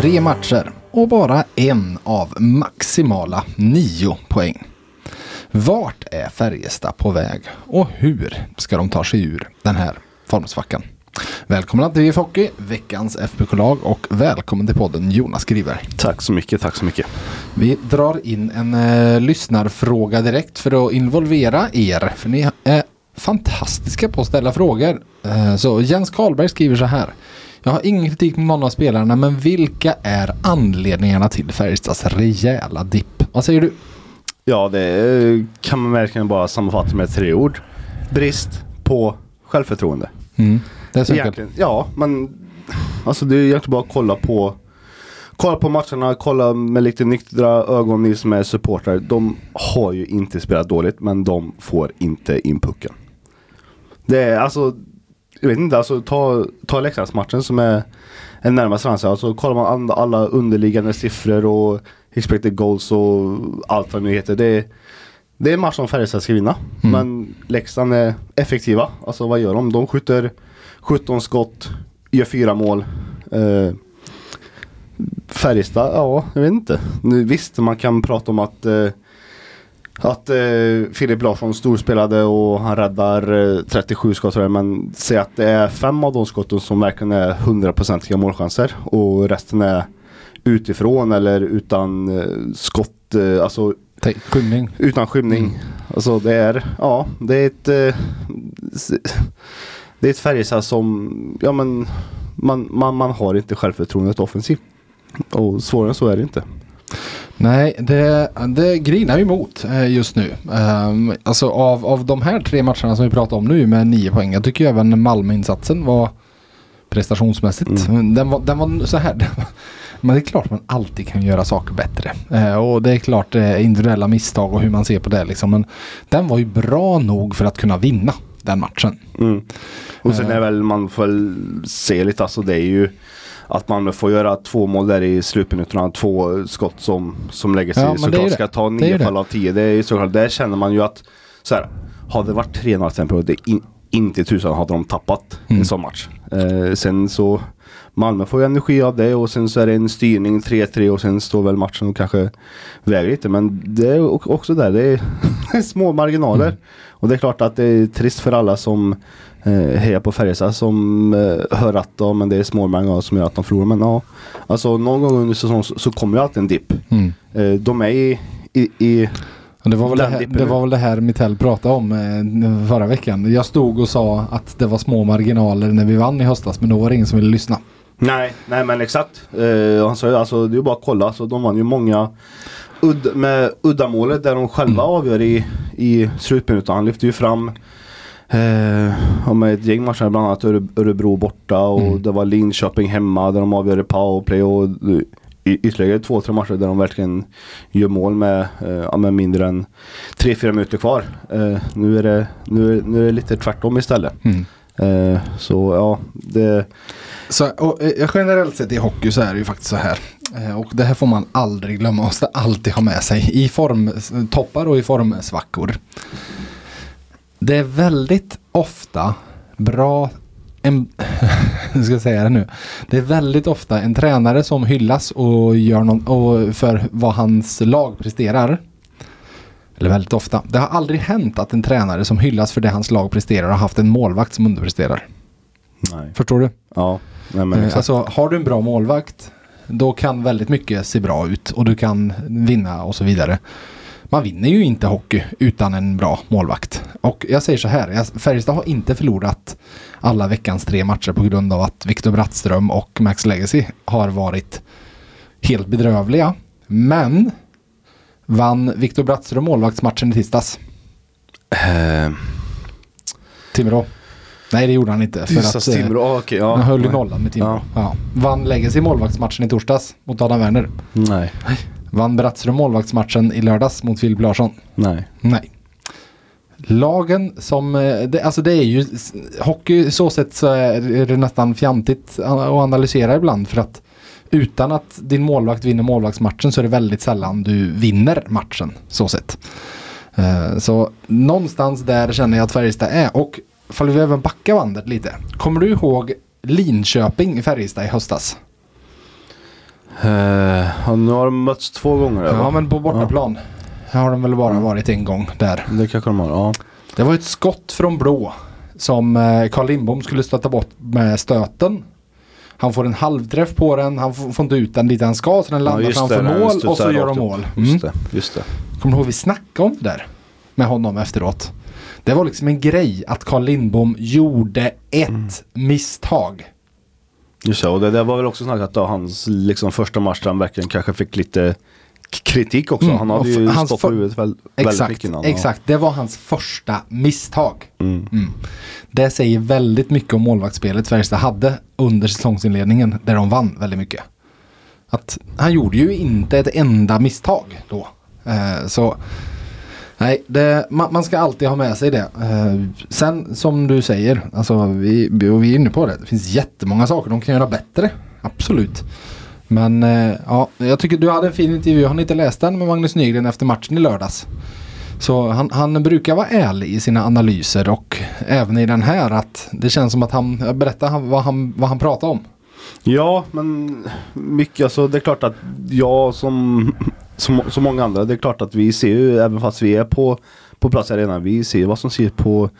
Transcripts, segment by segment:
Tre matcher och bara en av maximala nio poäng. Vart är Färjestad på väg och hur ska de ta sig ur den här formsvackan? Välkomna till VF Hockey, veckans FBK-lag och välkommen till podden Jonas Griver. Tack så mycket, tack så mycket. Vi drar in en eh, lyssnarfråga direkt för att involvera er. För ni är fantastiska på att ställa frågor. Eh, så Jens Karlberg skriver så här. Jag har ingen kritik mot någon av spelarna men vilka är anledningarna till Färjestads rejäla dipp? Vad säger du? Ja, det kan man verkligen bara sammanfatta med tre ord. Brist på självförtroende. Mm, det är så. Egentligen, ja, men alltså det är egentligen bara att kolla på Kolla på matcherna, kolla med lite nyktra ögon ni som är supportrar. De har ju inte spelat dåligt men de får inte in pucken. Det är alltså jag vet inte, alltså ta, ta Leksandsmatchen som är, är närmast framför Alltså kollar man alla underliggande siffror och expected goals och allt vad det nu heter. Det är, det är en match som Färjestad ska vinna. Mm. Men Leksand är effektiva. Alltså vad gör de? De skjuter 17 skott, gör fyra mål. Eh, Färjestad, ja, jag vet inte. Nu, visst, man kan prata om att eh, att eh, Filip Larsson storspelade och han räddar eh, 37 skott men säg att det är fem av de skotten som verkligen är hundraprocentiga målchanser och resten är utifrån eller utan eh, skott, eh, alltså skymning. Utan skymning. Mm. Alltså det är, ja, det är ett eh, det är ett Färjestad som, ja men man, man, man har inte självförtroendet offensivt. Och svårare än så är det inte. Nej, det, det grinar emot eh, just nu. Um, alltså av, av de här tre matcherna som vi pratar om nu med nio poäng. Jag tycker även Malmö-insatsen var prestationsmässigt. Mm. Den, var, den var så här. Men det är klart man alltid kan göra saker bättre. Uh, och det är klart är individuella misstag och hur man ser på det liksom. Men den var ju bra nog för att kunna vinna den matchen. Mm. Och sen är väl man får se lite alltså det är ju att man får göra två mål där i slutminuterna. Två skott som, som lägger sig. Ja, såklart ska ta nio fall av tio. Det är såklart, där känner man ju att så här, hade det varit 3-0 tempo, det in, inte tusan hade de tappat mm. en sån match. Eh, sen så Malmö får ju energi av det och sen så är det en styrning 3-3 och sen står väl matchen och kanske väger lite. Men det är också där, det är små marginaler. Mm. Och det är klart att det är trist för alla som eh, hejar på Färjestad som eh, hör att ja, men det är små marginaler som gör att de förlorar. Men ja, alltså någon gång under säsongen så, så kommer ju alltid en dipp. Mm. Eh, de är i, i, i det var, väl det, här, det var väl det här Mittell pratade om eh, förra veckan. Jag stod och sa att det var små marginaler när vi vann i höstas men då var det ingen som ville lyssna. Nej, nej men exakt. Eh, han sa alltså, det är bara att kolla. Alltså, de vann ju många udd, med uddamålet där de själva mm. avgör i, i slutminuten. Han lyfter ju fram eh, med ett gäng matcher, bland annat Örebro borta och mm. det var Linköping hemma där de avgör i powerplay och ytterligare två, tre matcher där de verkligen gör mål med, eh, med mindre än tre, fyra minuter kvar. Eh, nu, är det, nu, nu är det lite tvärtom istället. Mm. Eh, så ja, det så, och, eh, generellt sett i hockey så är det ju faktiskt så här. Eh, och det här får man aldrig glömma. Måste alltid ha med sig i formtoppar och i formsvackor. Det är väldigt ofta bra en, ska jag säga det nu? Det är väldigt ofta en tränare som hyllas och gör någon, och för vad hans lag presterar. Eller väldigt ofta. Det har aldrig hänt att en tränare som hyllas för det hans lag presterar har haft en målvakt som underpresterar. Nej. Förstår du? Ja. Nej, men eh, alltså har du en bra målvakt då kan väldigt mycket se bra ut och du kan vinna och så vidare. Man vinner ju inte hockey utan en bra målvakt. Och jag säger så här, Färjestad har inte förlorat alla veckans tre matcher på grund av att Viktor Brattström och Max Legacy har varit helt bedrövliga. Men vann Viktor Brattström målvaktsmatchen i tisdags? Uh. Timrå. Nej det gjorde han inte. För att, Timrå, eh, okay, ja. Han höll ju nollan med Timrå. Ja. Ja. Vann Legacy målvaktsmatchen i torsdags mot Adam Werner? Nej. Vann Brattström målvaktsmatchen i lördags mot Filip Larsson? Nej. Nej. Lagen som, eh, det, alltså det är ju, hockey så sett så är det nästan fjantigt att analysera ibland för att utan att din målvakt vinner målvaktsmatchen så är det väldigt sällan du vinner matchen så sett. Uh, så någonstans där känner jag att Färjestad är och fall vi även backar bandet lite. Kommer du ihåg Linköping i Färjestad i höstas? Uh, nu har de mötts två gånger. Ja, eller? men på bortaplan. Ja. Har de väl bara varit en gång där. Det kanske de har, ja. Det var ett skott från blå som eh, Carl Lindbom skulle stöta bort med stöten. Han får en halvträff på den, han får inte ut den dit han ska så den landar ja, framför det, mål och så gör de mål. Mm. Just det, just det. Kommer du ihåg vi snackade om det där? Med honom efteråt. Det var liksom en grej att Carl Lindbom gjorde ett mm. misstag. Just det, och det där var väl också snackat då hans liksom första match där han verkligen kanske fick lite kritik också. Mm. Han hade ju hans stått på huvudet väldigt exakt, mycket innan. Exakt, det var hans första misstag. Mm. Mm. Det säger väldigt mycket om målvaktsspelet Färjestad hade under säsongsinledningen där de vann väldigt mycket. Att han gjorde ju inte ett enda misstag då. Eh, så Nej, det, man, man, ska alltid ha med sig det. Eh, sen som du säger, alltså vi, vi är inne på det. Det finns jättemånga saker de kan göra bättre. Absolut. Men eh, ja, jag tycker du hade en fin intervju. Har ni inte läst den med Magnus Nygren efter matchen i lördags? Så han, han, brukar vara ärlig i sina analyser och även i den här att det känns som att han berättar vad han, vad han pratar om. Ja, men mycket alltså det är klart att jag som, som, som många andra, det är klart att vi ser ju även fast vi är på på plats i arenan. Vi ser vad som ser på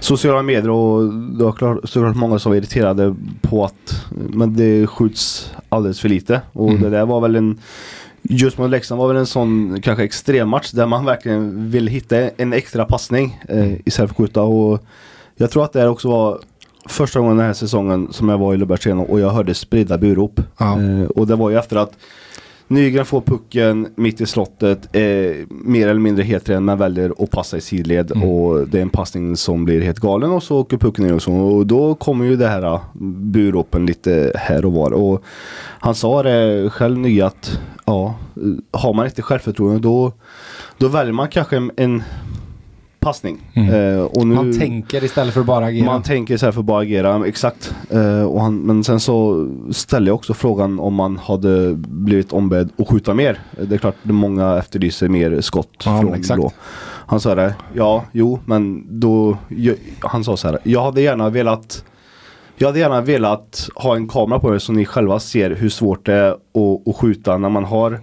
sociala medier och det är klart, såklart många som är irriterade på att men det skjuts alldeles för lite. Och mm. det där var väl en Just mot Leksand var väl en sån kanske extremmatch där man verkligen vill hitta en extra passning eh, istället för att skjuta. Och jag tror att det också var första gången den här säsongen som jag var i Löfbergsaren och jag hörde spridda burop. Ja. Eh, och det var ju efter att Nygren får pucken mitt i slottet, eh, mer eller mindre helt ren men väljer att passa i sidled. Mm. och det är en passning som blir helt galen och så åker pucken ner och så. Och då kommer ju det här uh, buropen lite här och var. Och han sa det själv ny att ja, har man inte självförtroende då, då väljer man kanske en, en passning. Mm. Uh, och nu, man tänker istället för att bara agera. Man tänker istället för att bara agera, exakt. Uh, och han, men sen så ställde jag också frågan om man hade blivit ombedd att skjuta mer. Det är klart att många efterlyser mer skott ja, från exakt. blå. Han sa det, ja, jo, men då, jag, han sa så här, jag hade gärna velat jag hade gärna velat ha en kamera på er så ni själva ser hur svårt det är att, att skjuta när man har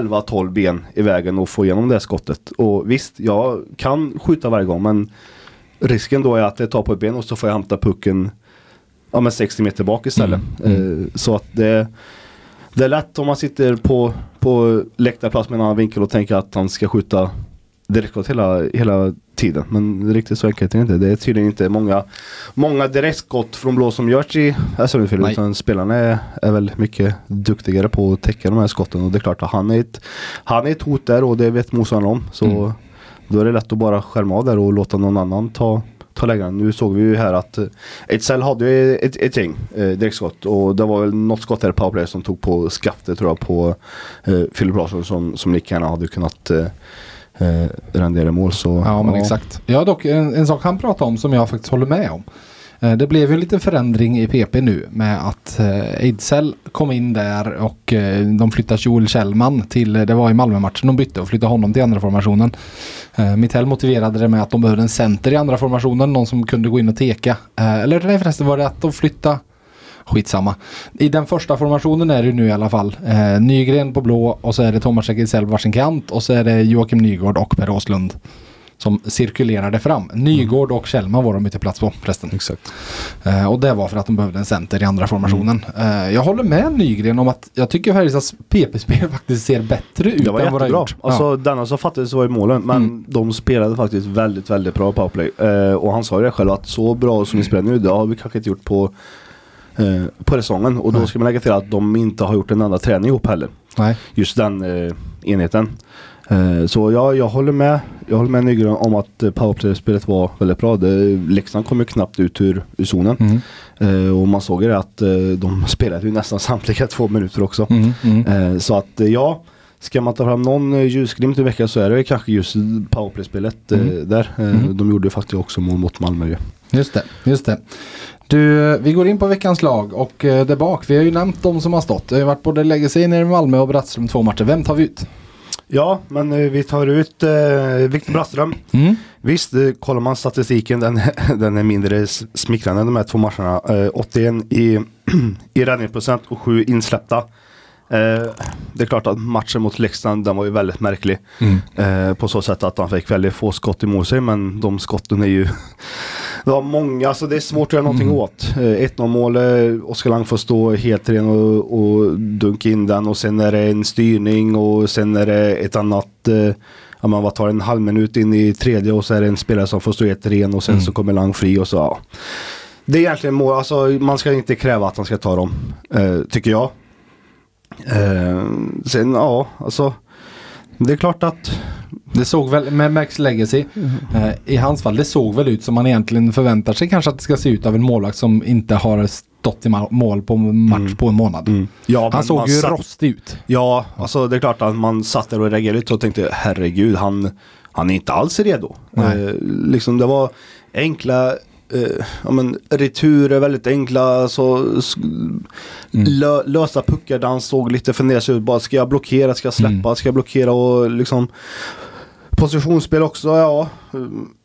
11-12 ben i vägen och få igenom det skottet. Och visst, jag kan skjuta varje gång men risken då är att det tar på ett ben och så får jag hämta pucken ja, men 60 meter bak istället. Mm. Mm. så att det, det är lätt om man sitter på, på läktarplats med en annan vinkel och tänker att han ska skjuta direktskott hela, hela tiden. Men riktigt så enkelt är det inte. Det är tydligen inte många, många direktskott från blå som görs i SHL utan spelarna är, är väl mycket duktigare på att täcka de här skotten. Och det är klart att han är ett, han är ett hot där och det vet motståndaren om. Så mm. då är det lätt att bara skärma av där och låta någon annan ta ta längden. Nu såg vi ju här att eh, Ejdsell hade ju ett, ett gäng eh, direktskott och det var väl något skott där i powerplay som tog på skaftet tror jag på eh, Filip Larsson som, som lika gärna hade kunnat eh, eh, rendera mål. Så, ja, men ja. exakt. Ja, dock en, en sak han pratade om som jag faktiskt håller med om. Eh, det blev ju en liten förändring i PP nu med att eh, Ejdsell kom in där och eh, de flyttade Joel Kjellman till, det var i Malmö-matchen de bytte och flyttade honom till andra formationen. Eh, Mittell motiverade det med att de behövde en center i andra formationen, någon som kunde gå in och teka. Eh, eller nej förresten var det att de flyttade skitsamma. I den första formationen är det nu i alla fall eh, Nygren på blå och så är det Thomas Ekensell varsin kant och så är det Joakim Nygård och Per Åslund som cirkulerade fram. Nygård och Kjellman var de ute plats på förresten. Exakt. Eh, och det var för att de behövde en center i andra formationen. Mm. Eh, jag håller med Nygren om att jag tycker Färjestads PP-spel faktiskt ser bättre ut än vad det har gjort. Alltså ja. denna som fattades var i målen men mm. de spelade faktiskt väldigt, väldigt bra powerplay. Eh, och han sa ju det själv att så bra som vi spelar nu, det har vi kanske inte gjort på eh, på säsongen. Och då ska man lägga till att de inte har gjort en enda träning ihop heller. Nej. Just den eh, enheten. Eh, så ja, jag håller med. Jag håller med Nygren om att eh, powerplay-spelet var väldigt bra. Det, Leksand kom ju knappt ut ur, ur zonen. Mm. Eh, och man såg ju det att eh, de spelade ju nästan samtliga två minuter också. Mm, mm. så att ja, Ska man ta fram någon eh, ljusglimt i veckan så är det kanske just powerplay-spelet mm. där. Mm. De gjorde faktiskt också mål mot Malmö ju. Just det, just det. Du, vi går in på veckans lag och där bak, vi har ju nämnt de som har stått. Det har varit både Legacy nere i Malmö och Brattström två matcher. Vem tar vi ut? Ja, men eh, vi tar ut eh, Viktor Brattström. Mm. Visst, eh, kollar man statistiken, den, den är mindre smickrande de här två matcherna. Eh, 81 i, i räddningsprocent och 7 insläppta. Eh, det är klart att matchen mot Leksand, den var ju väldigt märklig. Mm. Eh, på så sätt att han fick väldigt få skott emot sig, men de skotten är ju det var många, så det är svårt att göra någonting mm. åt. 1-0 eh, mål, Oskar Lang får stå helt ren och, och dunka in den och sen är det en styrning och sen är det ett annat ja, man tar en halv minut in i tredje och så är det en spelare som får stå helt ren och sen mm. så kommer Lang fri och så ja. Det är egentligen mål, alltså man ska inte kräva att han ska ta dem, eh, tycker jag. Eh, sen ja, alltså det är klart att det såg väl med Max Legacy mm. eh, i hans fall, det såg väl ut som man egentligen förväntar sig kanske att det ska se ut av en målvakt som inte har stått i mål på match mm. på en månad. Mm. Ja, han såg ju satt... rostig ut. Ja, alltså det är klart att man satt där och reagerade lite och tänkte herregud, han, han är inte alls redo. Eh, liksom det var enkla eh, ja, men, returer väldigt enkla. Så, mm. lö, lösa puckar där han såg lite fundersam ut. Bara ska jag blockera, ska jag släppa, mm. ska jag blockera och liksom Positionsspel också, ja.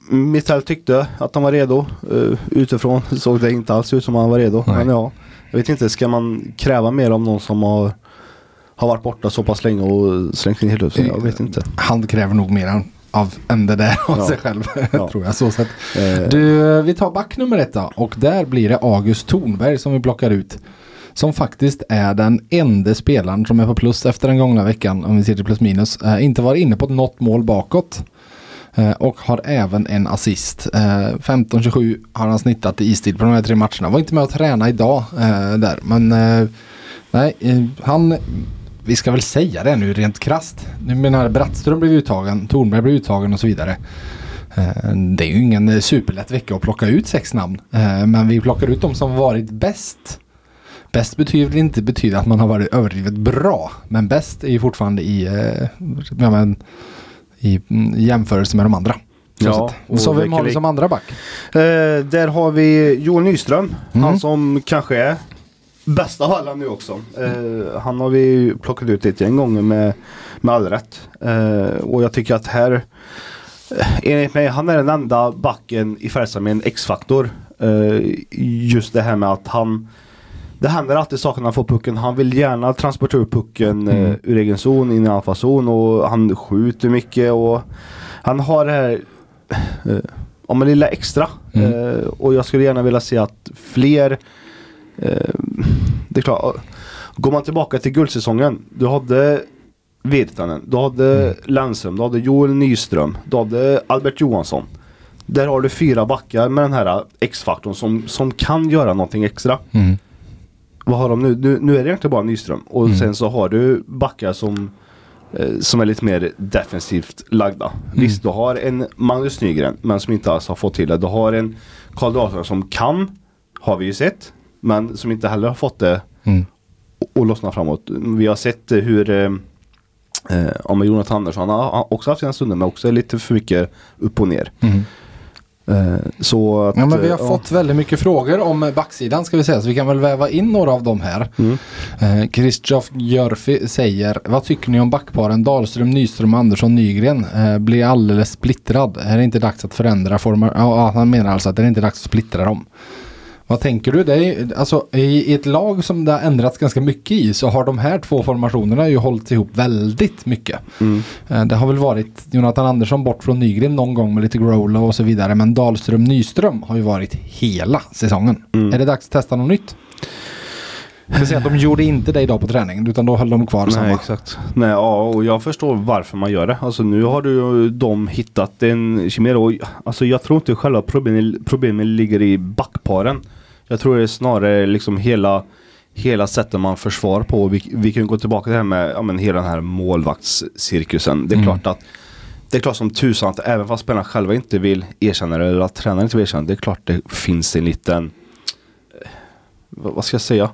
Mitell tyckte att han var redo. Uh, utifrån såg det inte alls ut som han var redo. Nej. Men ja, jag vet inte, ska man kräva mer av någon som har, har varit borta så pass länge och slängt in helt Jag vet inte. Han kräver nog mer av än det där av ja. sig själv. Ja. tror jag. Så sätt. Eh. Du, vi tar back nummer ett då. Och där blir det August Thornberg som vi plockar ut. Som faktiskt är den enda spelaren som är på plus efter den gångna veckan. Om vi ser till plus minus. Eh, inte var inne på något mål bakåt. Eh, och har även en assist. Eh, 15-27 har han snittat i istid på de här tre matcherna. Var inte med att träna idag eh, där. Men eh, nej, han vi ska väl säga det nu rent krast. Nu menar Brattström blev uttagen, Tornberg blev uttagen och så vidare. Det är ju ingen superlätt vecka att plocka ut sex namn. Men vi plockar ut de som varit bäst. Bäst betyder inte betyda att man har varit överdrivet bra. Men bäst är ju fortfarande i, ja, men, i jämförelse med de andra. Så, ja, och så vem har vi som andra back? Eh, där har vi Joel Nyström. Mm. Han som kanske är bäst av alla nu också. Eh, han har vi plockat ut ett gäng gånger med, med all rätt. Eh, och jag tycker att här, eh, enligt mig, han är den enda backen i Färjestad med en X-faktor. Eh, just det här med att han det händer alltid saker när han får pucken. Han vill gärna transportera upp pucken mm. eh, ur egen zon in i anfallszon och han skjuter mycket och han har det här eh, om en lilla extra. Mm. Eh, och jag skulle gärna vilja se att fler eh, det är klart, går man tillbaka till guldsäsongen. Du hade Virtanen, du hade mm. Lennström, du hade Joel Nyström, du hade Albert Johansson. Där har du fyra backar med den här X-faktorn som, som kan göra någonting extra. Mm vad har de nu? Nu, nu är det egentligen bara Nyström. Och mm. sen så har du backar som eh, som är lite mer defensivt lagda. Mm. Visst, du har en Magnus Nygren men som inte alls har fått till det. Du har en Karl Dahlström som kan, har vi ju sett, men som inte heller har fått det mm. och lossna framåt. Vi har sett hur eh, eh, om Jonathan Andersson har också haft sina stunder men också lite för mycket upp och ner. Mm. Eh, så att, ja, men vi har ja. fått väldigt mycket frågor om backsidan ska vi säga så vi kan väl väva in några av dem här. Mm. Eh, Christoph Jörfi säger Vad tycker ni om backparen Dahlström, Nyström, Andersson, Nygren? Eh, blir alldeles splittrad. Är det inte dags att förändra former? Ja, han menar alltså att det är inte dags att splittra dem. Vad tänker du? Det är, alltså, i, ett lag som det har ändrats ganska mycket i så har de här två formationerna ju hållit ihop väldigt mycket. Mm. Eh, det har väl varit Jonathan Andersson bort från Nygren någon gång med lite Growla och så vidare. Men Dahlström Nyström har ju varit hela säsongen. Mm. Är det dags att testa något nytt? Jag säga att de gjorde inte det idag på träningen utan då höll de kvar Nej, samma. Exakt. Nej, ja, och jag förstår varför man gör det. Alltså nu har du de hittat en Chimero. Alltså jag tror inte själva problemet, problemet ligger i backparen. Jag tror det är snarare liksom hela hela sättet man försvar på. Vi, vi kan gå tillbaka till det här med ja, men hela den här målvaktscirkusen. Det är mm. klart att det är klart som tusan att även fast spelarna själva inte vill erkänna det eller att tränaren inte vill erkänna det. Det är klart det finns en liten, eh, vad ska jag säga?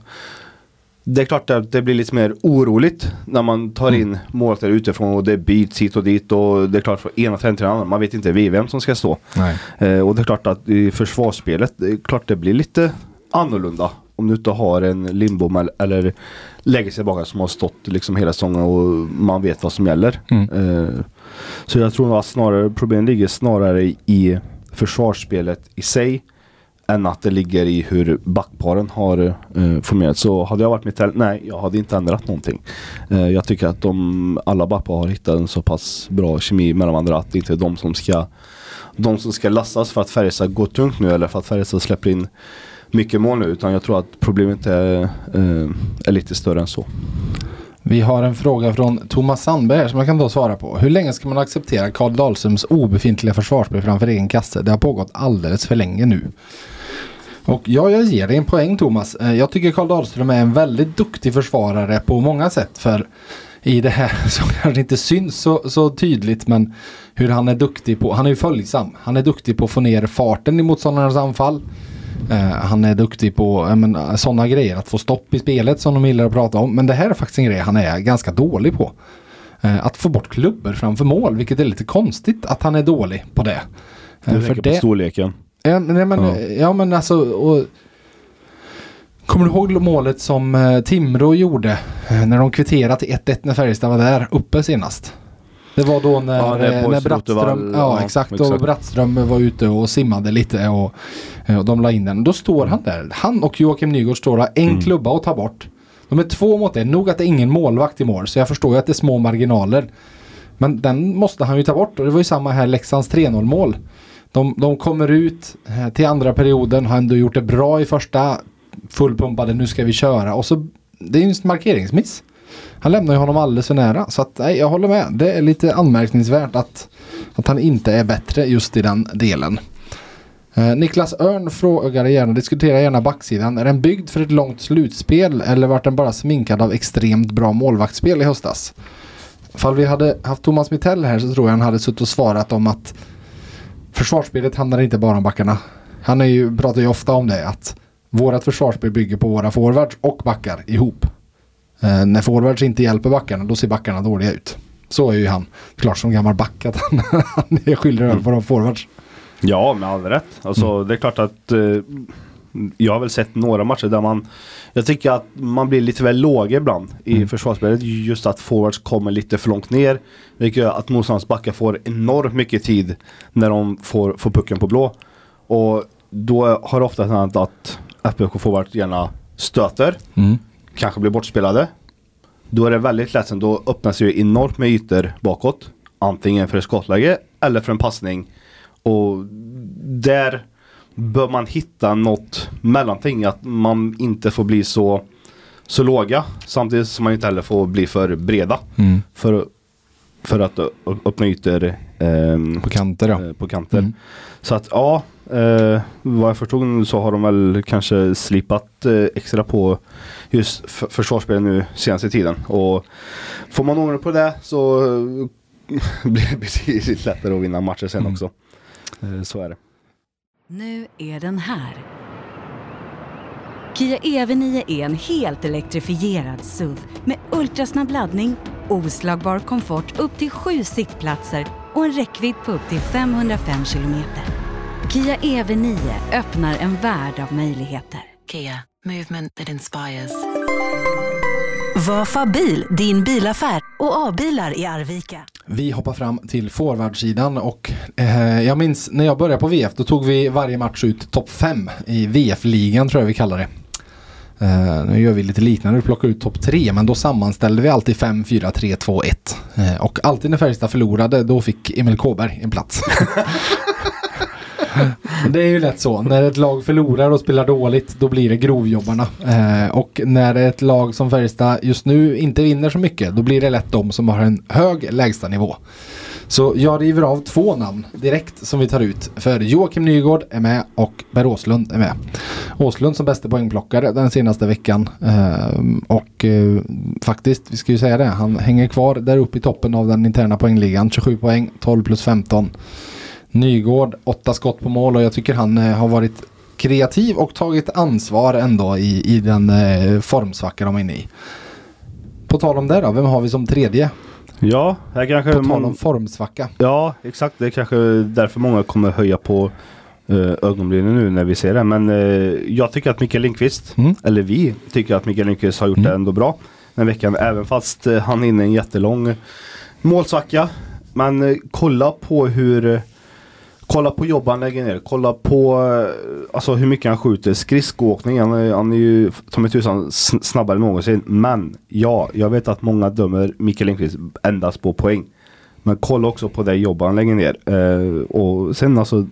Det är klart att det blir lite mer oroligt när man tar mm. in målvakter utifrån och det byts hit och dit och det är klart från ena trenden till annan. Man vet inte vem som ska stå. Eh, och det är klart att i försvarsspelet, det är klart det blir lite annorlunda. Om du inte har en Lindbom eller lägger sig tillbaka som har stått liksom hela säsongen och man vet vad som gäller. Mm. Eh, så jag tror att snarare problemet ligger snarare i försvarsspelet i sig än att det ligger i hur backparen har eh, formerat. Så hade jag varit mitt nej jag hade inte ändrat någonting. Eh, jag tycker att de, alla backpar har hittat en så pass bra kemi mellan varandra att det inte är de som ska de som ska lastas för att Färjestad går tungt nu eller för att Färjestad släpper in mycket mål nu. Utan jag tror att problemet är, eh, är lite större än så. Vi har en fråga från Thomas Sandberg som jag kan då svara på. Hur länge ska man acceptera Karl Dahlströms obefintliga försvarsspel framför egen kasse? Det har pågått alldeles för länge nu. Och ja, jag ger dig en poäng Thomas. Eh, jag tycker Karl Dahlström är en väldigt duktig försvarare på många sätt. För i det här som kanske inte syns så, så tydligt men hur han är duktig på, han är ju följsam. Han är duktig på att få ner farten i motståndarnas anfall. Uh, han är duktig på uh, sådana grejer, att få stopp i spelet som de gillar att prata om. Men det här är faktiskt en grej han är ganska dålig på. Uh, att få bort klubbor framför mål, vilket är lite konstigt att han är dålig på det. Du tänker på storleken? Ja, nej, men, ja. ja men alltså och, Kommer du ihåg målet som eh, Timrå gjorde eh, när de kvitterade till 1-1 när Färjestad var där uppe senast? Det var då när, ja, eh, när Brattström, ja, exakt, exakt. Och Brattström var ute och simmade lite och, och de la in den. Då står han där. Han och Joakim Nygård står där, en mm. klubba att ta bort. De är två mot en. Nog att det är ingen målvakt i mål så jag förstår ju att det är små marginaler. Men den måste han ju ta bort och det var ju samma här Leksands 3-0 mål. De, de kommer ut eh, till andra perioden, har ändå gjort det bra i första. Fullpumpade, nu ska vi köra. Och så, det är ju en markeringsmiss. Han lämnar ju honom alldeles för nära. Så att, nej, jag håller med. Det är lite anmärkningsvärt att, att han inte är bättre just i den delen. Eh, Niklas Örn frågar gärna, diskuterar gärna backsidan. Är den byggd för ett långt slutspel eller vart den bara sminkad av extremt bra målvaktsspel i höstas? Fall vi hade haft Thomas Mittell här så tror jag han hade suttit och svarat om att försvarsspelet handlar inte bara om backarna. Han är ju, pratar ju ofta om det att vårat försvarsspel bygger på våra forwards och backar ihop. Eh, när forwards inte hjälper backarna då ser backarna dåliga ut. Så är ju han. Klart som gammal back att han, han är skyldig över på de forwards. Ja, med all rätt. Alltså, mm. Det är klart att eh, jag har väl sett några matcher där man Jag tycker att man blir lite väl låg ibland i mm. försvarsspelet. Just att forwards kommer lite för långt ner. Vilket gör att motståndarens backar får enormt mycket tid när de får, får pucken på blå. Och då har det ofta hänt att FBK forward gärna stöter. Mm. Kanske blir bortspelade. Då är det väldigt lätt, då öppnas ju enormt med ytor bakåt. Antingen för ett skottläge eller för en passning. Och där bör man hitta något mellanting. Att man inte får bli så, så låga samtidigt som man inte heller får bli för breda. Mm. För, för att öppna ytor eh, på kanter. Ja. Eh, på kanter. Mm. Så att ja, eh, vad jag förstod så har de väl kanske slipat eh, extra på just försvarsspel nu senaste tiden. Och får man ordning på det så blir det betydligt lättare att vinna matcher sen mm. också. Eh, så är det. Nu är den här. Kia EV9 är e, en helt elektrifierad SUV med ultrasnabb laddning, oslagbar komfort upp till sju sittplatser och en räckvidd på upp till 505 kilometer. Kia EV9 e öppnar en värld av möjligheter. Kia, movement that inspires. Vafa bil, din bilaffär och A-bilar i Arvika. Vi hoppar fram till forwardsidan och eh, jag minns när jag började på VF då tog vi varje match ut topp 5 i VF-ligan tror jag vi kallar det. Uh, nu gör vi lite liknande, vi plockar ut topp 3 men då sammanställde vi alltid 5, 4, 3, 2, 1. Uh, och alltid när Färjestad förlorade då fick Emil Kåberg en plats. det är ju lätt så. När ett lag förlorar och spelar dåligt då blir det grovjobbarna. Eh, och när ett lag som Färjestad just nu inte vinner så mycket då blir det lätt de som har en hög lägstanivå. Så jag river av två namn direkt som vi tar ut. För Joakim Nygård är med och Per Åslund är med. Åslund som bästa poängplockare den senaste veckan. Eh, och eh, faktiskt, vi ska ju säga det, han hänger kvar där uppe i toppen av den interna poängligan. 27 poäng, 12 plus 15. Nygård, åtta skott på mål och jag tycker han eh, har varit kreativ och tagit ansvar ändå i, i den eh, formsvacka de är inne i. På tal om det då, vem har vi som tredje? Ja, här kanske... På tal om formsvacka. Ja, exakt. Det är kanske därför många kommer höja på uh, ögonbrynen nu när vi ser det. Men uh, jag tycker att Mikael Lindqvist, mm. eller vi tycker att Mikael Lindqvist har gjort mm. det ändå bra den veckan. Även fast uh, han är inne i en jättelång målsvacka. Men kolla på hur Kolla på jobb han lägger ner. Kolla på eh, alltså, hur mycket han skjuter. Skridskoåkning. Han, är, han är ju ta mig tusan snabbare än någonsin. Men ja, jag vet att många dömer Mikael Lindqvist endast på poäng. Men kolla också på det jobb han lägger ner. Eh, och sen alltså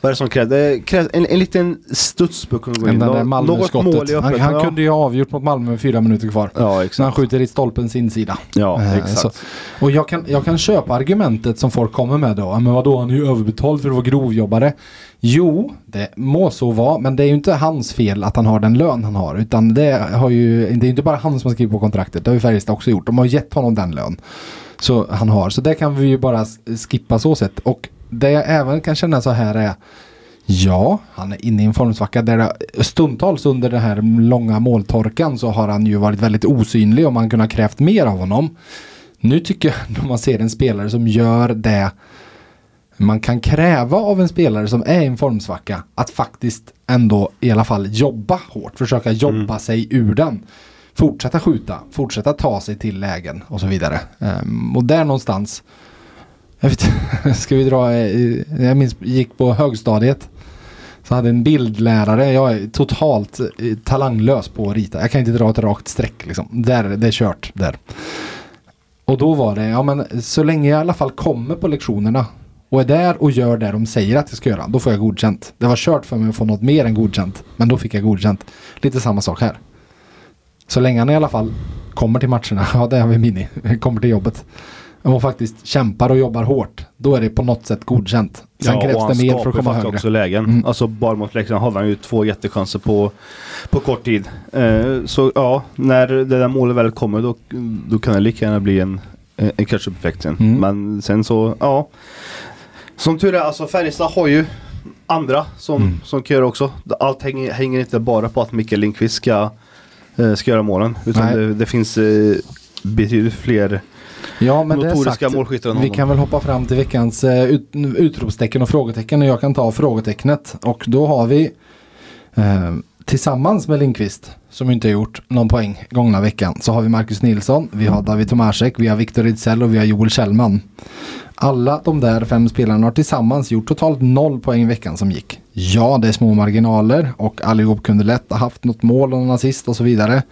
vad är det som krävs? Det krävs en, en liten studspuck kunde gå in. Den där Malmö-skottet. Han, han kunde ju ha avgjort mot Malmö med fyra minuter kvar. Ja, exakt. När han skjuter i stolpens insida. Ja, eh, exakt. Så. Och jag kan, jag kan köpa argumentet som folk kommer med då. Men vadå, han är ju överbetald för att vara grovjobbare. Jo, det må så vara, men det är ju inte hans fel att han har den lön han har. Utan det, har ju, det är inte bara han som har skrivit på kontraktet. Det har ju Färjestad också gjort. De har gett honom den lön. Så han har. Så det kan vi ju bara skippa så sett. Och det jag även kan känna så här är Ja, han är inne i en formsvacka där det, stundtals under den här långa måltorkan så har han ju varit väldigt osynlig och man kunde ha krävt mer av honom. Nu tycker jag när man ser en spelare som gör det man kan kräva av en spelare som är i en formsvacka att faktiskt ändå i alla fall jobba hårt, försöka jobba mm. sig ur den. Fortsätta skjuta, fortsätta ta sig till lägen och så vidare. Um, och där någonstans ska vi dra, eh, jag minns, gick på högstadiet. Så hade en bildlärare, jag är totalt eh, talanglös på att rita. Jag kan inte dra ett rakt streck liksom. Där, det är kört där. Och då var det, ja men så länge jag i alla fall kommer på lektionerna och är där och gör det de säger att jag ska göra, då får jag godkänt. Det var kört för mig att få något mer än godkänt, men då fick jag godkänt. Lite samma sak här. Så länge han i alla fall kommer till matcherna, ja det har vi mini, kommer till jobbet och faktiskt kämpar och jobbar hårt, då är det på något sätt godkänt. Sen ja, krävs det mer för att komma högre. också lägen. Mm. Alltså bara mot Leksand hade han ju två jättechanser på, på kort tid. Eh, så ja, när det där målet väl kommer då, då kan det lika gärna bli en, en catch-up-effekt sen. Mm. Men sen så, ja. Som tur är, alltså Färjestad har ju andra som, mm. som kan göra också. Allt hänger, hänger inte bara på att Mikael Lindqvist ska, eh, ska göra målen. Utan det, det, finns eh, betydligt fler Ja, men det målskyttar Vi kan väl hoppa fram till veckans uh, ut, utropstecken och frågetecken och jag kan ta frågetecknet. Och då har vi uh, tillsammans med Linkvist som inte har gjort någon poäng gångna veckan så har vi Marcus Nilsson, vi har David Tomasek, vi har Viktor Ejdsell och vi har Joel Kjellman. Alla de där fem spelarna har tillsammans gjort totalt noll poäng veckan som gick. Ja, det är små marginaler och allihop kunde lätt ha haft något mål och någon assist och så vidare.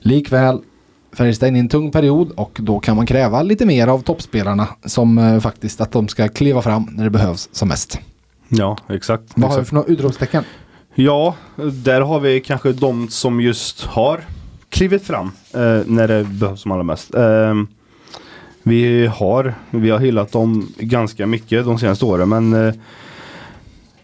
Likväl Färjestad in i en tung period och då kan man kräva lite mer av toppspelarna som eh, faktiskt att de ska kliva fram när det behövs som mest. Ja, exakt. Vad exakt. har vi för några utropstecken? Ja, där har vi kanske de som just har klivit fram eh, när det behövs som allra mest. Eh, vi har, vi har hyllat dem ganska mycket de senaste åren men eh,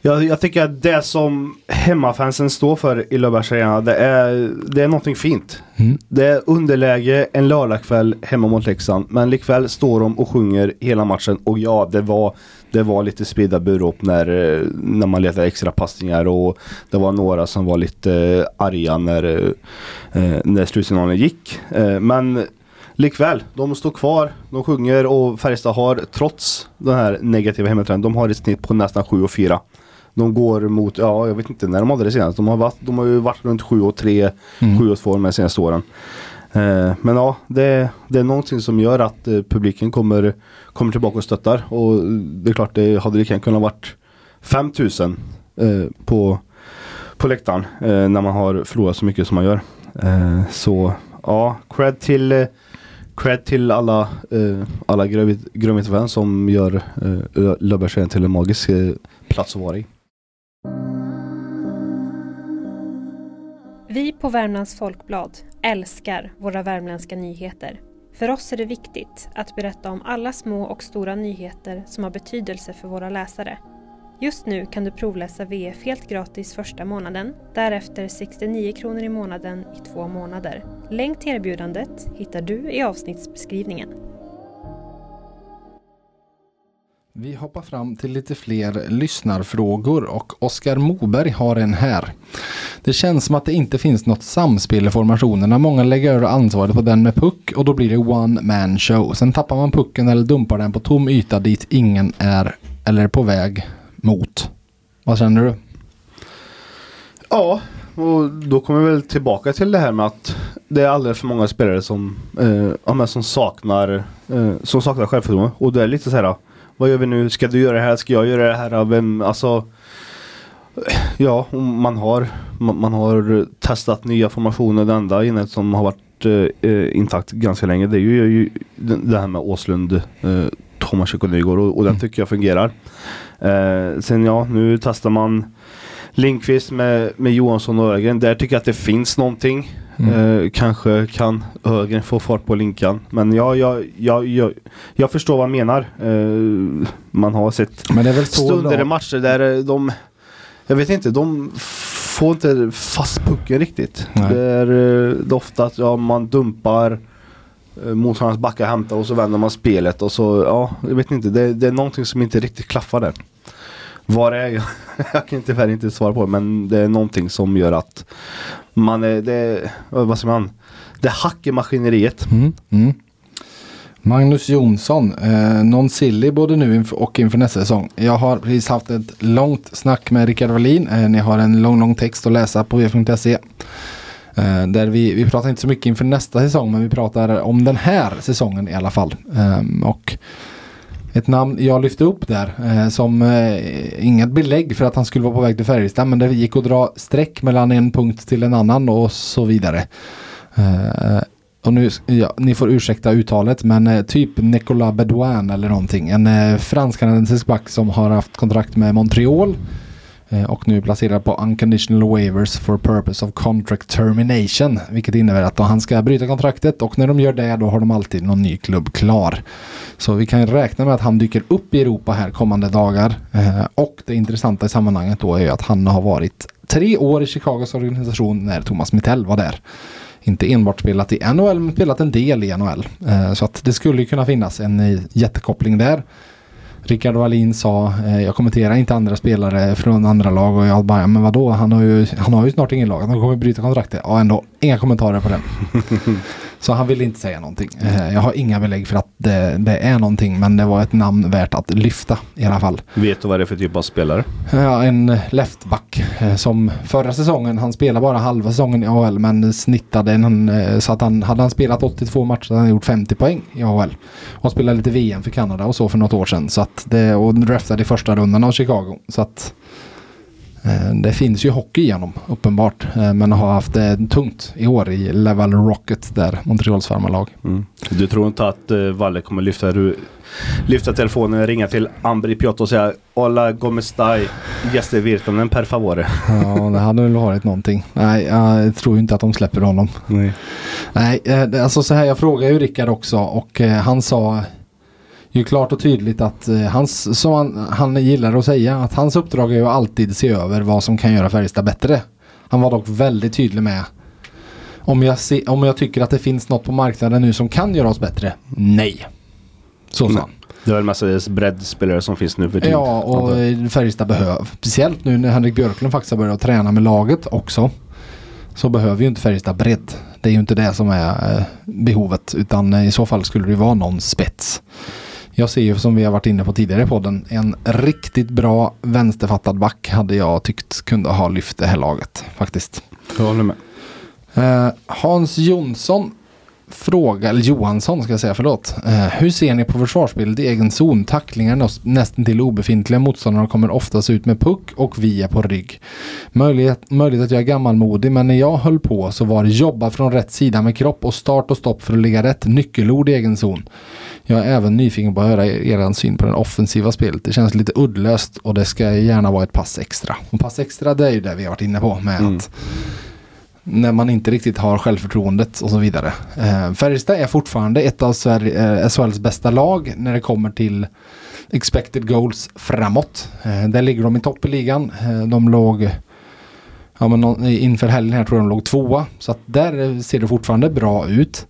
jag, jag tycker att det som hemmafansen står för i Löfbergs Arena, det är, det är någonting fint. Mm. Det är underläge en lördagkväll hemma mot Leksand. Men likväl står de och sjunger hela matchen. Och ja, det var, det var lite spridda burop när, när man letade extra passningar. Och det var några som var lite arga när, eh, när slutsignalen gick. Eh, men likväl, de står kvar, de sjunger och Färjestad har trots den här negativa hemmatrenden, de har ett snitt på nästan 7 och 4. De går mot, ja jag vet inte när de hade det senast. De har, varit, de har ju varit runt 7 och 3, mm. 7 och 2 de senaste åren. Eh, men ja, det, det är någonting som gör att eh, publiken kommer, kommer tillbaka och stöttar. Och det är klart, det hade lika kunnat varit 5000 eh, på, på läktaren eh, när man har förlorat så mycket som man gör. Eh, så ja, cred till eh, Cred till alla, eh, alla Grönvitefans som gör eh, Löfbergsserien till en magisk eh, plats att vara i. Vi på Värmlands Folkblad älskar våra värmländska nyheter. För oss är det viktigt att berätta om alla små och stora nyheter som har betydelse för våra läsare. Just nu kan du provläsa VF helt gratis första månaden, därefter 69 kronor i månaden i två månader. Länk till erbjudandet hittar du i avsnittsbeskrivningen. Vi hoppar fram till lite fler lyssnarfrågor och Oskar Moberg har en här. Det känns som att det inte finns något samspel i formationerna. Många lägger över ansvaret på den med puck och då blir det one man show. Sen tappar man pucken eller dumpar den på tom yta dit ingen är eller är på väg mot. Vad känner du? Ja, och då kommer vi väl tillbaka till det här med att det är alldeles för många spelare som, eh, som saknar eh, som saknar självförtroende. Och det är lite så här vad gör vi nu? Ska du göra det här? Ska jag göra det här? Vem, alltså, ja, man har, man, man har testat nya formationer. Det enda innet som har varit eh, intakt ganska länge det är ju, ju det här med Åslund, eh, Tomas och Nygård och, och den mm. tycker jag fungerar. Eh, sen ja, nu testar man Linkvist med, med Johansson och Ögren. Där tycker jag att det finns någonting. Mm. Eh, kanske kan Ögren få fart på Linkan. Men ja, jag, jag, jag, jag förstår vad han menar. Eh, man har sett stunder i matcher där de... Jag vet inte, de får inte fast pucken riktigt. Nej. Det är, eh, det är ofta att ja, man dumpar eh, motståndarens backar hämtar och så vänder man spelet och så, ja, jag vet inte. Det, det är någonting som inte riktigt klaffar där. Var är jag? jag kan tyvärr inte svara på men det är någonting som gör att man är, det, vad säger man? Det hackar maskineriet. Mm, mm. Magnus Jonsson, eh, non silly både nu och inför nästa säsong. Jag har precis haft ett långt snack med Rickard Wallin. Eh, ni har en lång, lång text att läsa på vf.se. Eh, där vi, vi pratar inte så mycket inför nästa säsong men vi pratar om den här säsongen i alla fall. Eh, och ett namn jag lyfte upp där eh, som eh, inget belägg för att han skulle vara på väg till Färjestad men det gick att dra streck mellan en punkt till en annan och så vidare. Eh, och nu, ja, ni får ursäkta uttalet men eh, typ Nicolas Bedouin eller någonting. En eh, fransk-kanadensisk back som har haft kontrakt med Montreal Eh, Eh, och nu placerad på unconditional waivers for purpose of contract termination. Vilket innebär att han ska bryta kontraktet och när de gör det då har de alltid någon ny klubb klar. Så vi kan räkna med att han dyker upp i Europa här kommande dagar. Eh, och det intressanta i sammanhanget då är att han har varit tre år i Chicagos organisation när Thomas Mittell var där. Inte enbart spelat i NHL men spelat en del i NHL. Eh, så att det skulle kunna finnas en jättekoppling där. Rickard Wallin sa, eh, jag kommenterar inte andra spelare från andra lag. Och jag bara, men vadå, han har ju, han har ju snart ingen lag, han kommer bryta kontraktet. Ja ändå, inga kommentarer på den. Så han ville inte säga någonting. Eh, jag har inga belägg för att det, det, är någonting men det var ett namn värt att lyfta i alla fall. Vet du vad det är för typ av spelare? Ja, en leftback eh, som förra säsongen, han spelade bara halva säsongen i AHL men snittade en, eh, så att han, hade han spelat 82 matcher hade han gjort 50 poäng i AHL. Och spelade lite VM för Kanada och så för något år sedan. Så att det, och draftade i första rundan av Chicago. Så att det finns ju hockey igenom uppenbart. Eh, men har haft det tungt i år i Level Rocket där, Montreals farmarlag. Mm. Du tror inte att uh, Valle kommer lyfta, lyfta telefonen och ringa till Ambri Piotr och säga Hola Gomestai Gäster Virtanen per favore. Ja, det hade väl varit någonting. Nej, jag tror inte att de släpper honom. Nej, Nej alltså så här, jag frågade ju Rickard också och han sa ju klart och tydligt att eh, hans, som han, han gillar att säga, att hans uppdrag är ju alltid se över vad som kan göra Färjestad bättre. Han var dock väldigt tydlig med om jag, se, om jag tycker att det finns något på marknaden nu som kan göra oss bättre, nej. Så sa han. Det är väl mestadels breddspelare som finns nu för tiden. Ja, och Färjestad behöver, speciellt nu när Henrik Björklund faktiskt har börjat träna med laget också. Så behöver ju inte Färjestad bredd. Det är ju inte det som är eh, behovet utan i så fall skulle det vara någon spets. Jag ser ju som vi har varit inne på tidigare i podden en riktigt bra vänsterfattad back hade jag tyckt kunde ha lyft det här laget faktiskt. Jag håller med. Uh, Hans Jonsson fråga, eller Johansson ska jag säga, förlåt. Uh, hur ser ni på försvarsspelet i egen zon? Tacklingar nästan till obefintliga. Motståndarna kommer oftast ut med puck och vi är på rygg. Möjlighet, möjligt att jag är gammalmodig men när jag höll på så var det jobba från rätt sida med kropp och start och stopp för att ligga rätt. Nyckelord i egen zon. Jag är även nyfiken på att höra er syn på det offensiva spelet. Det känns lite uddlöst och det ska gärna vara ett pass extra. Och pass extra det är ju det vi har varit inne på med mm. att när man inte riktigt har självförtroendet och så vidare. Eh, Färjestad är fortfarande ett av Sverige, eh, SHLs bästa lag när det kommer till expected goals framåt. Eh, där ligger de i topp i ligan. Eh, de låg ja, men inför helgen här tror jag de låg tvåa. Så att där eh, ser det fortfarande bra ut.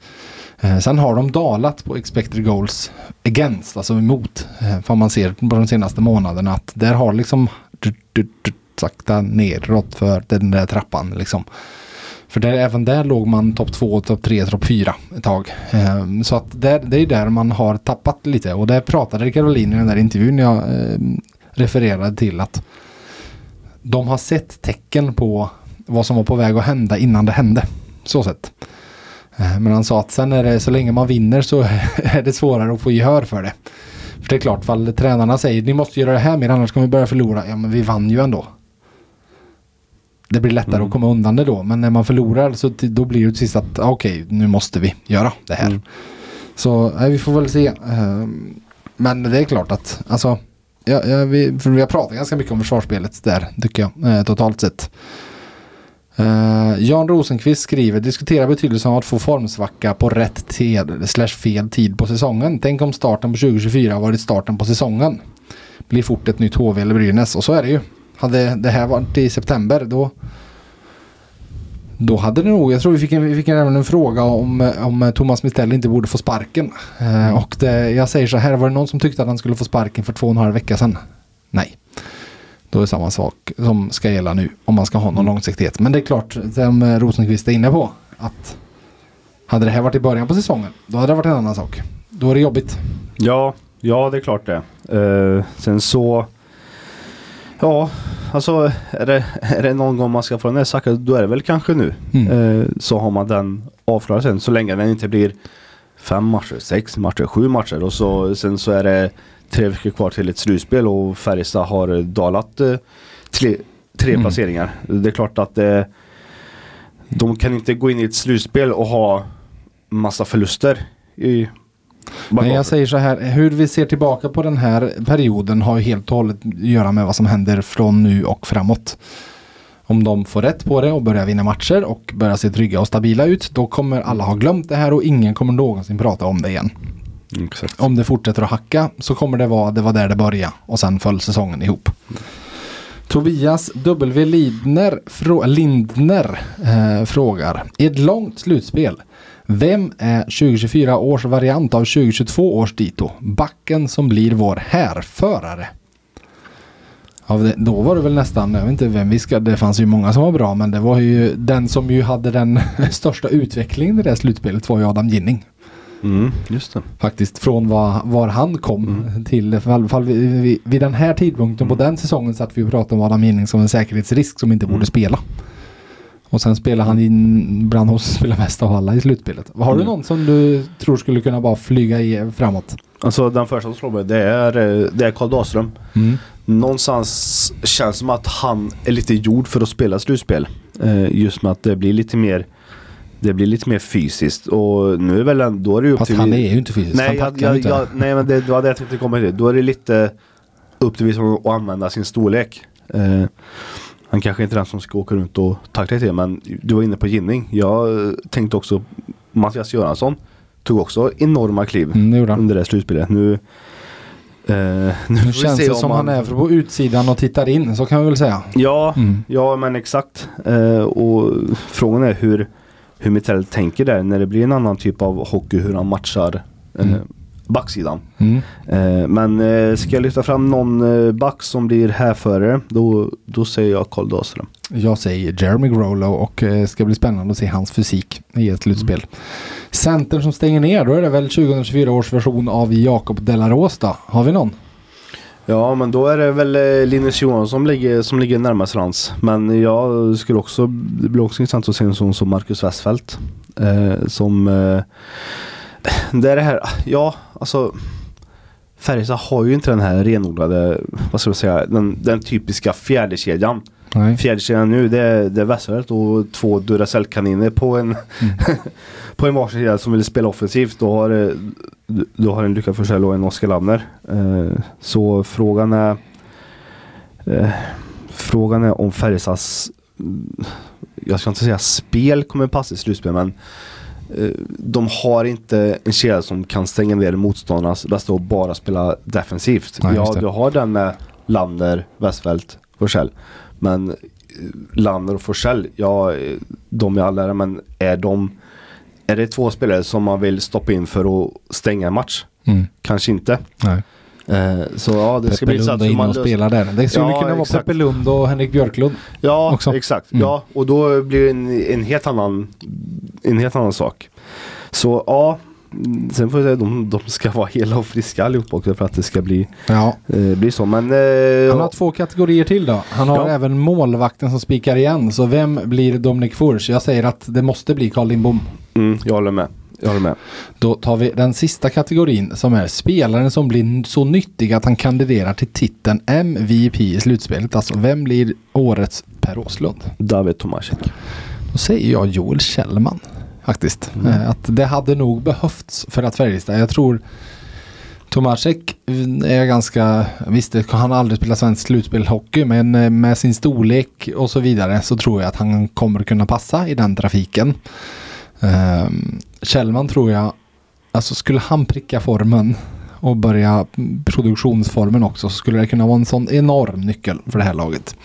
Eh, sen har de dalat på expected goals against, alltså emot. Eh, för man ser på de senaste månaderna att där har liksom sakta neråt för den där trappan liksom. För där, även där låg man topp två, topp tre, topp fyra ett tag. Um, så att där, det är där man har tappat lite och det pratade Caroline i den där intervjun jag um, refererade till att de har sett tecken på vad som var på väg att hända innan det hände. Så sett. Eh, men han sa att sen är det så länge man vinner så är det svårare att få gehör för det. För det är klart, fall tränarna säger ni måste göra det här mer annars kommer vi börja förlora. Ja men vi vann ju ändå. Det blir lättare mm. att komma undan det då. Men när man förlorar så då blir det till sist att okej okay, nu måste vi göra det här. Mm. Så nej, vi får väl se. Ehm, men det är klart att alltså. Ja, ja, vi, för vi har pratat ganska mycket om försvarsspelet där tycker jag. Eh, totalt sett. Uh, Jan Rosenqvist skriver diskutera betydelsen av att få formsvacka på rätt tid slash fel tid på säsongen. Tänk om starten på 2024 varit starten på säsongen. Blir fort ett nytt HV eller Brynäs och så är det ju. Hade det här varit i september då då hade det nog, jag tror vi fick, en, vi fick även en fråga om, om Thomas Mistell inte borde få sparken. Eh, och det, jag säger så här, var det någon som tyckte att han skulle få sparken för två och en halv vecka sedan? Nej. Då är det samma sak som ska gälla nu om man ska ha någon långsiktighet. Men det är klart, som Rosenqvist är inne på, att hade det här varit i början på säsongen, då hade det varit en annan sak. Då är det jobbigt. Ja, ja det är klart det. Eh, sen så, ja, alltså är det, är det någon gång man ska få den här sacken, då är det väl kanske nu. Mm. Uh, så har man den avklarad sen, så länge den inte blir fem matcher, sex matcher, sju matcher och så, sen så är det tre veckor kvar till ett slutspel och Färjestad har dalat eh, tre, tre mm. placeringar. Det är klart att eh, de kan inte gå in i ett slutspel och ha massa förluster i men jag säger så här, hur vi ser tillbaka på den här perioden har ju helt och hållet att göra med vad som händer från nu och framåt. Om de får rätt på det och börjar vinna matcher och börjar se trygga och stabila ut, då kommer alla ha glömt det här och ingen kommer någonsin prata om det igen. Exakt. Om det fortsätter att hacka så kommer det vara, det var där det började och sen föll säsongen ihop. Tobias W. Lindner, frå Lindner eh, frågar. I ett långt slutspel, vem är 2024 års variant av 2022 års dito? Backen som blir vår härförare. Ja, då var det väl nästan, jag vet inte vem vi ska, det fanns ju många som var bra men det var ju den som ju hade den största utvecklingen i det slutspelet var ju Adam Ginning. Mm, just det. Faktiskt från var, var han kom mm. till. I alla fall vid, vid, vid den här tidpunkten mm. på den säsongen satt vi och pratade om Adam Ginning som en säkerhetsrisk som inte borde mm. spela. Och sen spelar han in bland oss spelar mest av alla i slutspelet. Har du mm. någon som du tror skulle kunna bara flyga i, framåt? Alltså den första som slår mig det är, eh, det är Karl Dahlström. Mm. Någonstans känns som att han är lite gjord för att spela slutspel. Eh, just med att det blir lite mer det blir lite mer fysiskt och nu är väl en, då är det upp Fast till han är ju inte fysiskt. Nej, jag, jag, jag, nej men det var det jag tänkte komma till. Då är det lite upp till att använda sin storlek. Eh, han kanske inte är den som ska åka runt och tackla till men du var inne på Ginning. Jag tänkte också Mattias Göransson tog också enorma kliv mm, under det slutspelet. Nu Uh, nu, nu känns det som man... han är på utsidan och tittar in, så kan vi väl säga. Ja, mm. ja men exakt. Uh, och frågan är hur hur Mitell tänker där när det blir en annan typ av hockey, hur han matchar eh, mm. Backsidan. Mm. Eh, men eh, ska jag lyfta fram någon eh, back som blir härförare då, då säger jag Karl Dahlström. Jag säger Jeremy Grolo och eh, ska bli spännande att se hans fysik i ett slutspel. Mm. Centern som stänger ner, då är det väl 2024 års version av Jakob Delaros då? Har vi någon? Ja men då är det väl eh, Linus Johansson som ligger, som ligger närmast Rans. Men jag skulle också, det blir också intressant att se en sån som Marcus Westfeldt. Eh, som, eh, det är det här, ja alltså Färjestad har ju inte den här renodlade, vad ska jag säga, den, den typiska fjärdekedjan. Fjärdekedjan nu det är, det är Westfeldt och två Duracell-kaniner på en, mm. på en varsin sida som vill spela offensivt. Då har, du har en Lycka Forsell och en Oskar Lavner. Eh, så frågan är eh, Frågan är om Färjestads Jag ska inte säga spel kommer passa i slutspel men de har inte en kedja som kan stänga ner motståndarnas bästa och bara spela defensivt. Nej, ja, du har den med Lander, Westfeldt, Forsell. Men Lander och Forsell, ja de är alla men är de är det två spelare som man vill stoppa in för att stänga en match? Mm. Kanske inte. Nej. Eh, så ja, det ska bli Lund är inne och spelar där. Det skulle ja, kunna vara Peppe Lund och Henrik Björklund. Ja, också. exakt. Mm. Ja, och då blir det en, en, helt annan, en helt annan sak. Så ja, Sen får jag säga de, de ska vara hela och friska allihopa också för att det ska bli, ja. eh, bli så. Men, eh, Han har två kategorier till då. Han har ja. även målvakten som spikar igen. Så vem blir Dominik Furs? Jag säger att det måste bli Carl Lindbom. Mm, jag håller med. Jag håller med. Då tar vi den sista kategorin som är spelaren som blir så nyttig att han kandiderar till titeln MVP i slutspelet. Alltså vem blir årets Per Åslund? David Tomasek. Då säger jag Joel Kjellman faktiskt. Mm. Eh, att det hade nog behövts för att Färjestad, jag tror Tomasek är ganska, visst han har aldrig spelat svensk slutspelhockey men eh, med sin storlek och så vidare så tror jag att han kommer kunna passa i den trafiken. Ehm, um, Kjellman tror jag, alltså skulle han pricka formen och börja produktionsformen också så skulle det kunna vara en sån enorm nyckel för det här laget.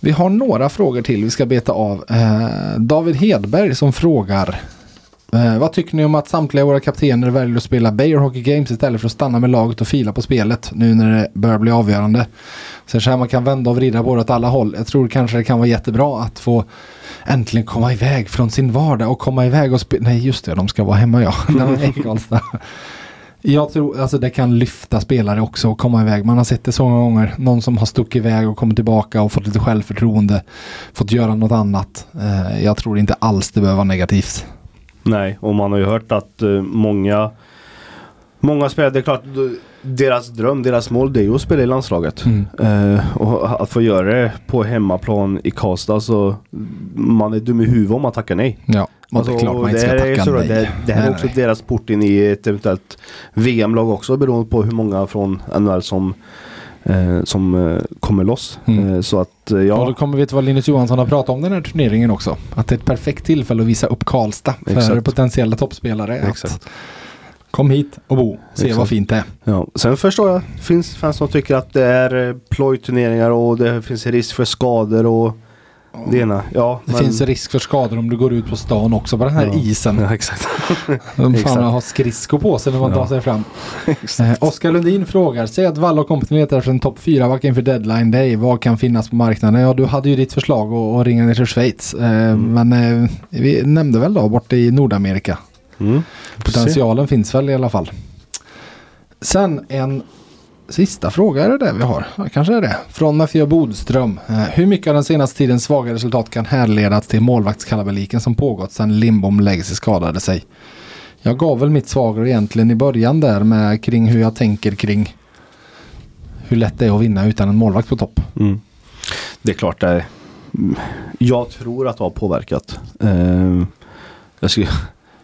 Vi har några frågor till vi ska beta av. Eh, David Hedberg som frågar eh, Vad tycker ni om att samtliga våra kaptener väljer att spela Bayer Hockey Games istället för att stanna med laget och fila på spelet nu när det börjar bli avgörande? Så här man kan vända och vrida på det åt alla håll. Jag tror kanske det kan vara jättebra att få äntligen komma iväg från sin vardag och komma iväg och spela. Nej just det, de ska vara hemma ja. Jag tror alltså det kan lyfta spelare också och komma iväg. Man har sett det så många gånger. Någon som har stuckit iväg och kommit tillbaka och fått lite självförtroende. Fått göra något annat. Eh, jag tror inte alls det behöver vara negativt. Nej, och man har ju hört att uh, många Många spelare, det är klart deras dröm, deras mål det är ju att spela i landslaget. Mm. Uh, och att få göra det på hemmaplan i Karlstad så man är dum i huvudet om man tackar nej. Ja. Alltså, det är klart man inte ska tacka nej. Det, det här är också nej. deras port in i ett eventuellt VM-lag också beroende på hur många från NHL som eh, som eh, kommer loss. Mm. Eh, så att ja. Och då kommer vi till vad Linus Johansson har pratat om den här turneringen också. Att det är ett perfekt tillfälle att visa upp Karlstad för Exakt. potentiella toppspelare. Exakt. Kom hit och bo, se Exakt. vad fint det är. Ja. Sen förstår jag, det finns fans som tycker att det är plojturneringar och det finns risk för skador och det ena, ja. Det men... finns risk för skador om du går ut på stan också på den här ja. isen. Ja, exakt. De fan har skridskor på sig när man ja. tar sig fram. eh, Oskar Lundin frågar, säg att Wall och kompani letar efter en topp 4 inför deadline day. Vad kan finnas på marknaden? Ja, du hade ju ditt förslag att ringa ner till Schweiz. Eh, mm. Men eh, vi nämnde väl då borta i Nordamerika. Mm. Potentialen finns väl i alla fall. Sen en Sista fråga är det det vi har. Ja, kanske är det. Från Mattias Bodström. Eh, hur mycket av den senaste tidens svaga resultat kan härledas till målvaktskalabaliken som pågått sedan Lindbom Legacy skadade sig? Jag gav väl mitt svaga egentligen i början där med kring hur jag tänker kring hur lätt det är att vinna utan en målvakt på topp. Mm. Det är klart det är. Jag tror att det har påverkat. Uh, jag skulle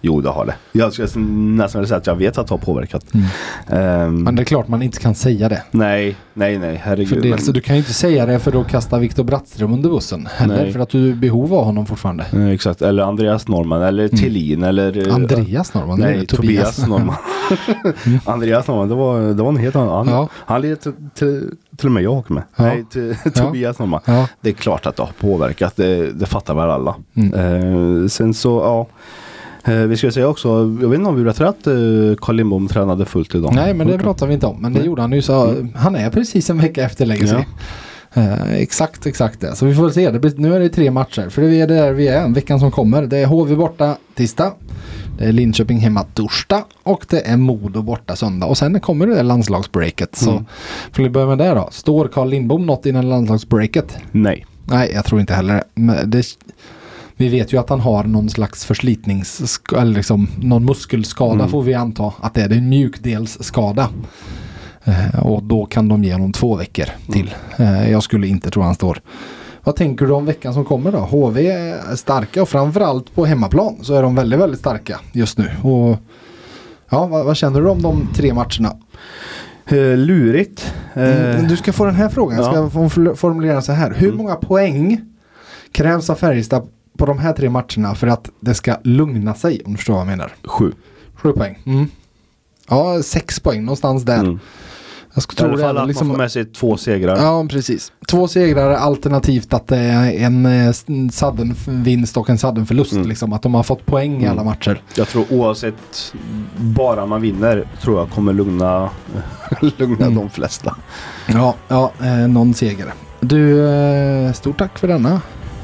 Jo, det har det. Jag skulle nästan säga att jag vet att det har påverkat. Mm. Um, men det är klart man inte kan säga det. Nej, nej, nej, herregud. För dels, men... Du kan ju inte säga det för att kasta Viktor Brattström under bussen. Heller för att du är behov av honom fortfarande. Nej, exakt, eller Andreas Norman eller mm. Tillin eller... Eh, Andreas Norman? Nej, Tobias, Tobias Norman. mm. Andreas Norman, det var, det var en helt annan. Han, ja. han led till, till, till och med jag åker med. Ja. Nej, till, Tobias Norman. Ja. Det är klart att det har påverkat, det, det fattar väl alla. Mm. Uh, sen så, ja. Eh, vi ska säga också, jag vet inte om vi berättade att eh, Carl Lindbom tränade fullt idag. Nej men det pratar vi inte om. Men det gjorde han ju så. Mm. Han är precis en vecka efter Legacy. Ja. Uh, exakt, exakt det. Så vi får väl se. Det, nu är det tre matcher. För det är där vi är veckan som kommer. Det är HV borta tisdag. Det är Linköping hemma torsdag. Och det är Modo borta söndag. Och sen kommer det landslagsbreaket. Mm. Så får vi börja med det då. Står Carl Lindbom något innan landslagsbreaket? Nej. Nej, jag tror inte heller det. Vi vet ju att han har någon slags förslitnings... Eller liksom någon muskelskada mm. får vi anta. Att det är en mjukdelsskada. Eh, och då kan de ge honom två veckor till. Eh, jag skulle inte tro han står. Vad tänker du om veckan som kommer då? HV är starka och framförallt på hemmaplan så är de väldigt, väldigt starka just nu. Och ja, vad, vad känner du om de tre matcherna? Uh, lurigt. Uh, du ska få den här frågan. Jag ska ja. formulera så här. Hur mm. många poäng krävs av Färjestad på de här tre matcherna för att det ska lugna sig om du förstår vad jag menar. Sju. Sju poäng. Mm. Ja, sex poäng någonstans där. Mm. Jag skulle tro I alla fall att liksom, man får med sig två segrar. Ja, precis. Två segrar alternativt att det är en, en sudden vinst och en sudden förlust. Mm. Liksom, att de har fått poäng mm. i alla matcher. Jag tror oavsett, bara man vinner, tror jag kommer lugna, lugna mm. de flesta. Ja, ja eh, någon seger. Du, eh, stort tack för denna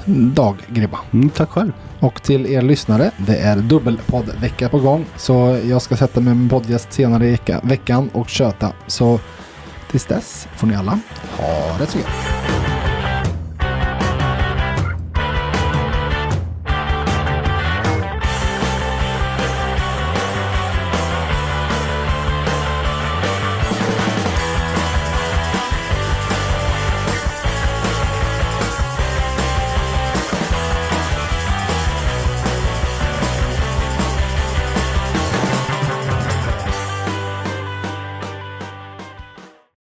dag, Gribba. Mm, tack själv. Och till er lyssnare, det är dubbelpodd-vecka på gång. Så jag ska sätta mig med min poddgäst senare i veckan och köta. Så tills dess får ni alla ha det så gött.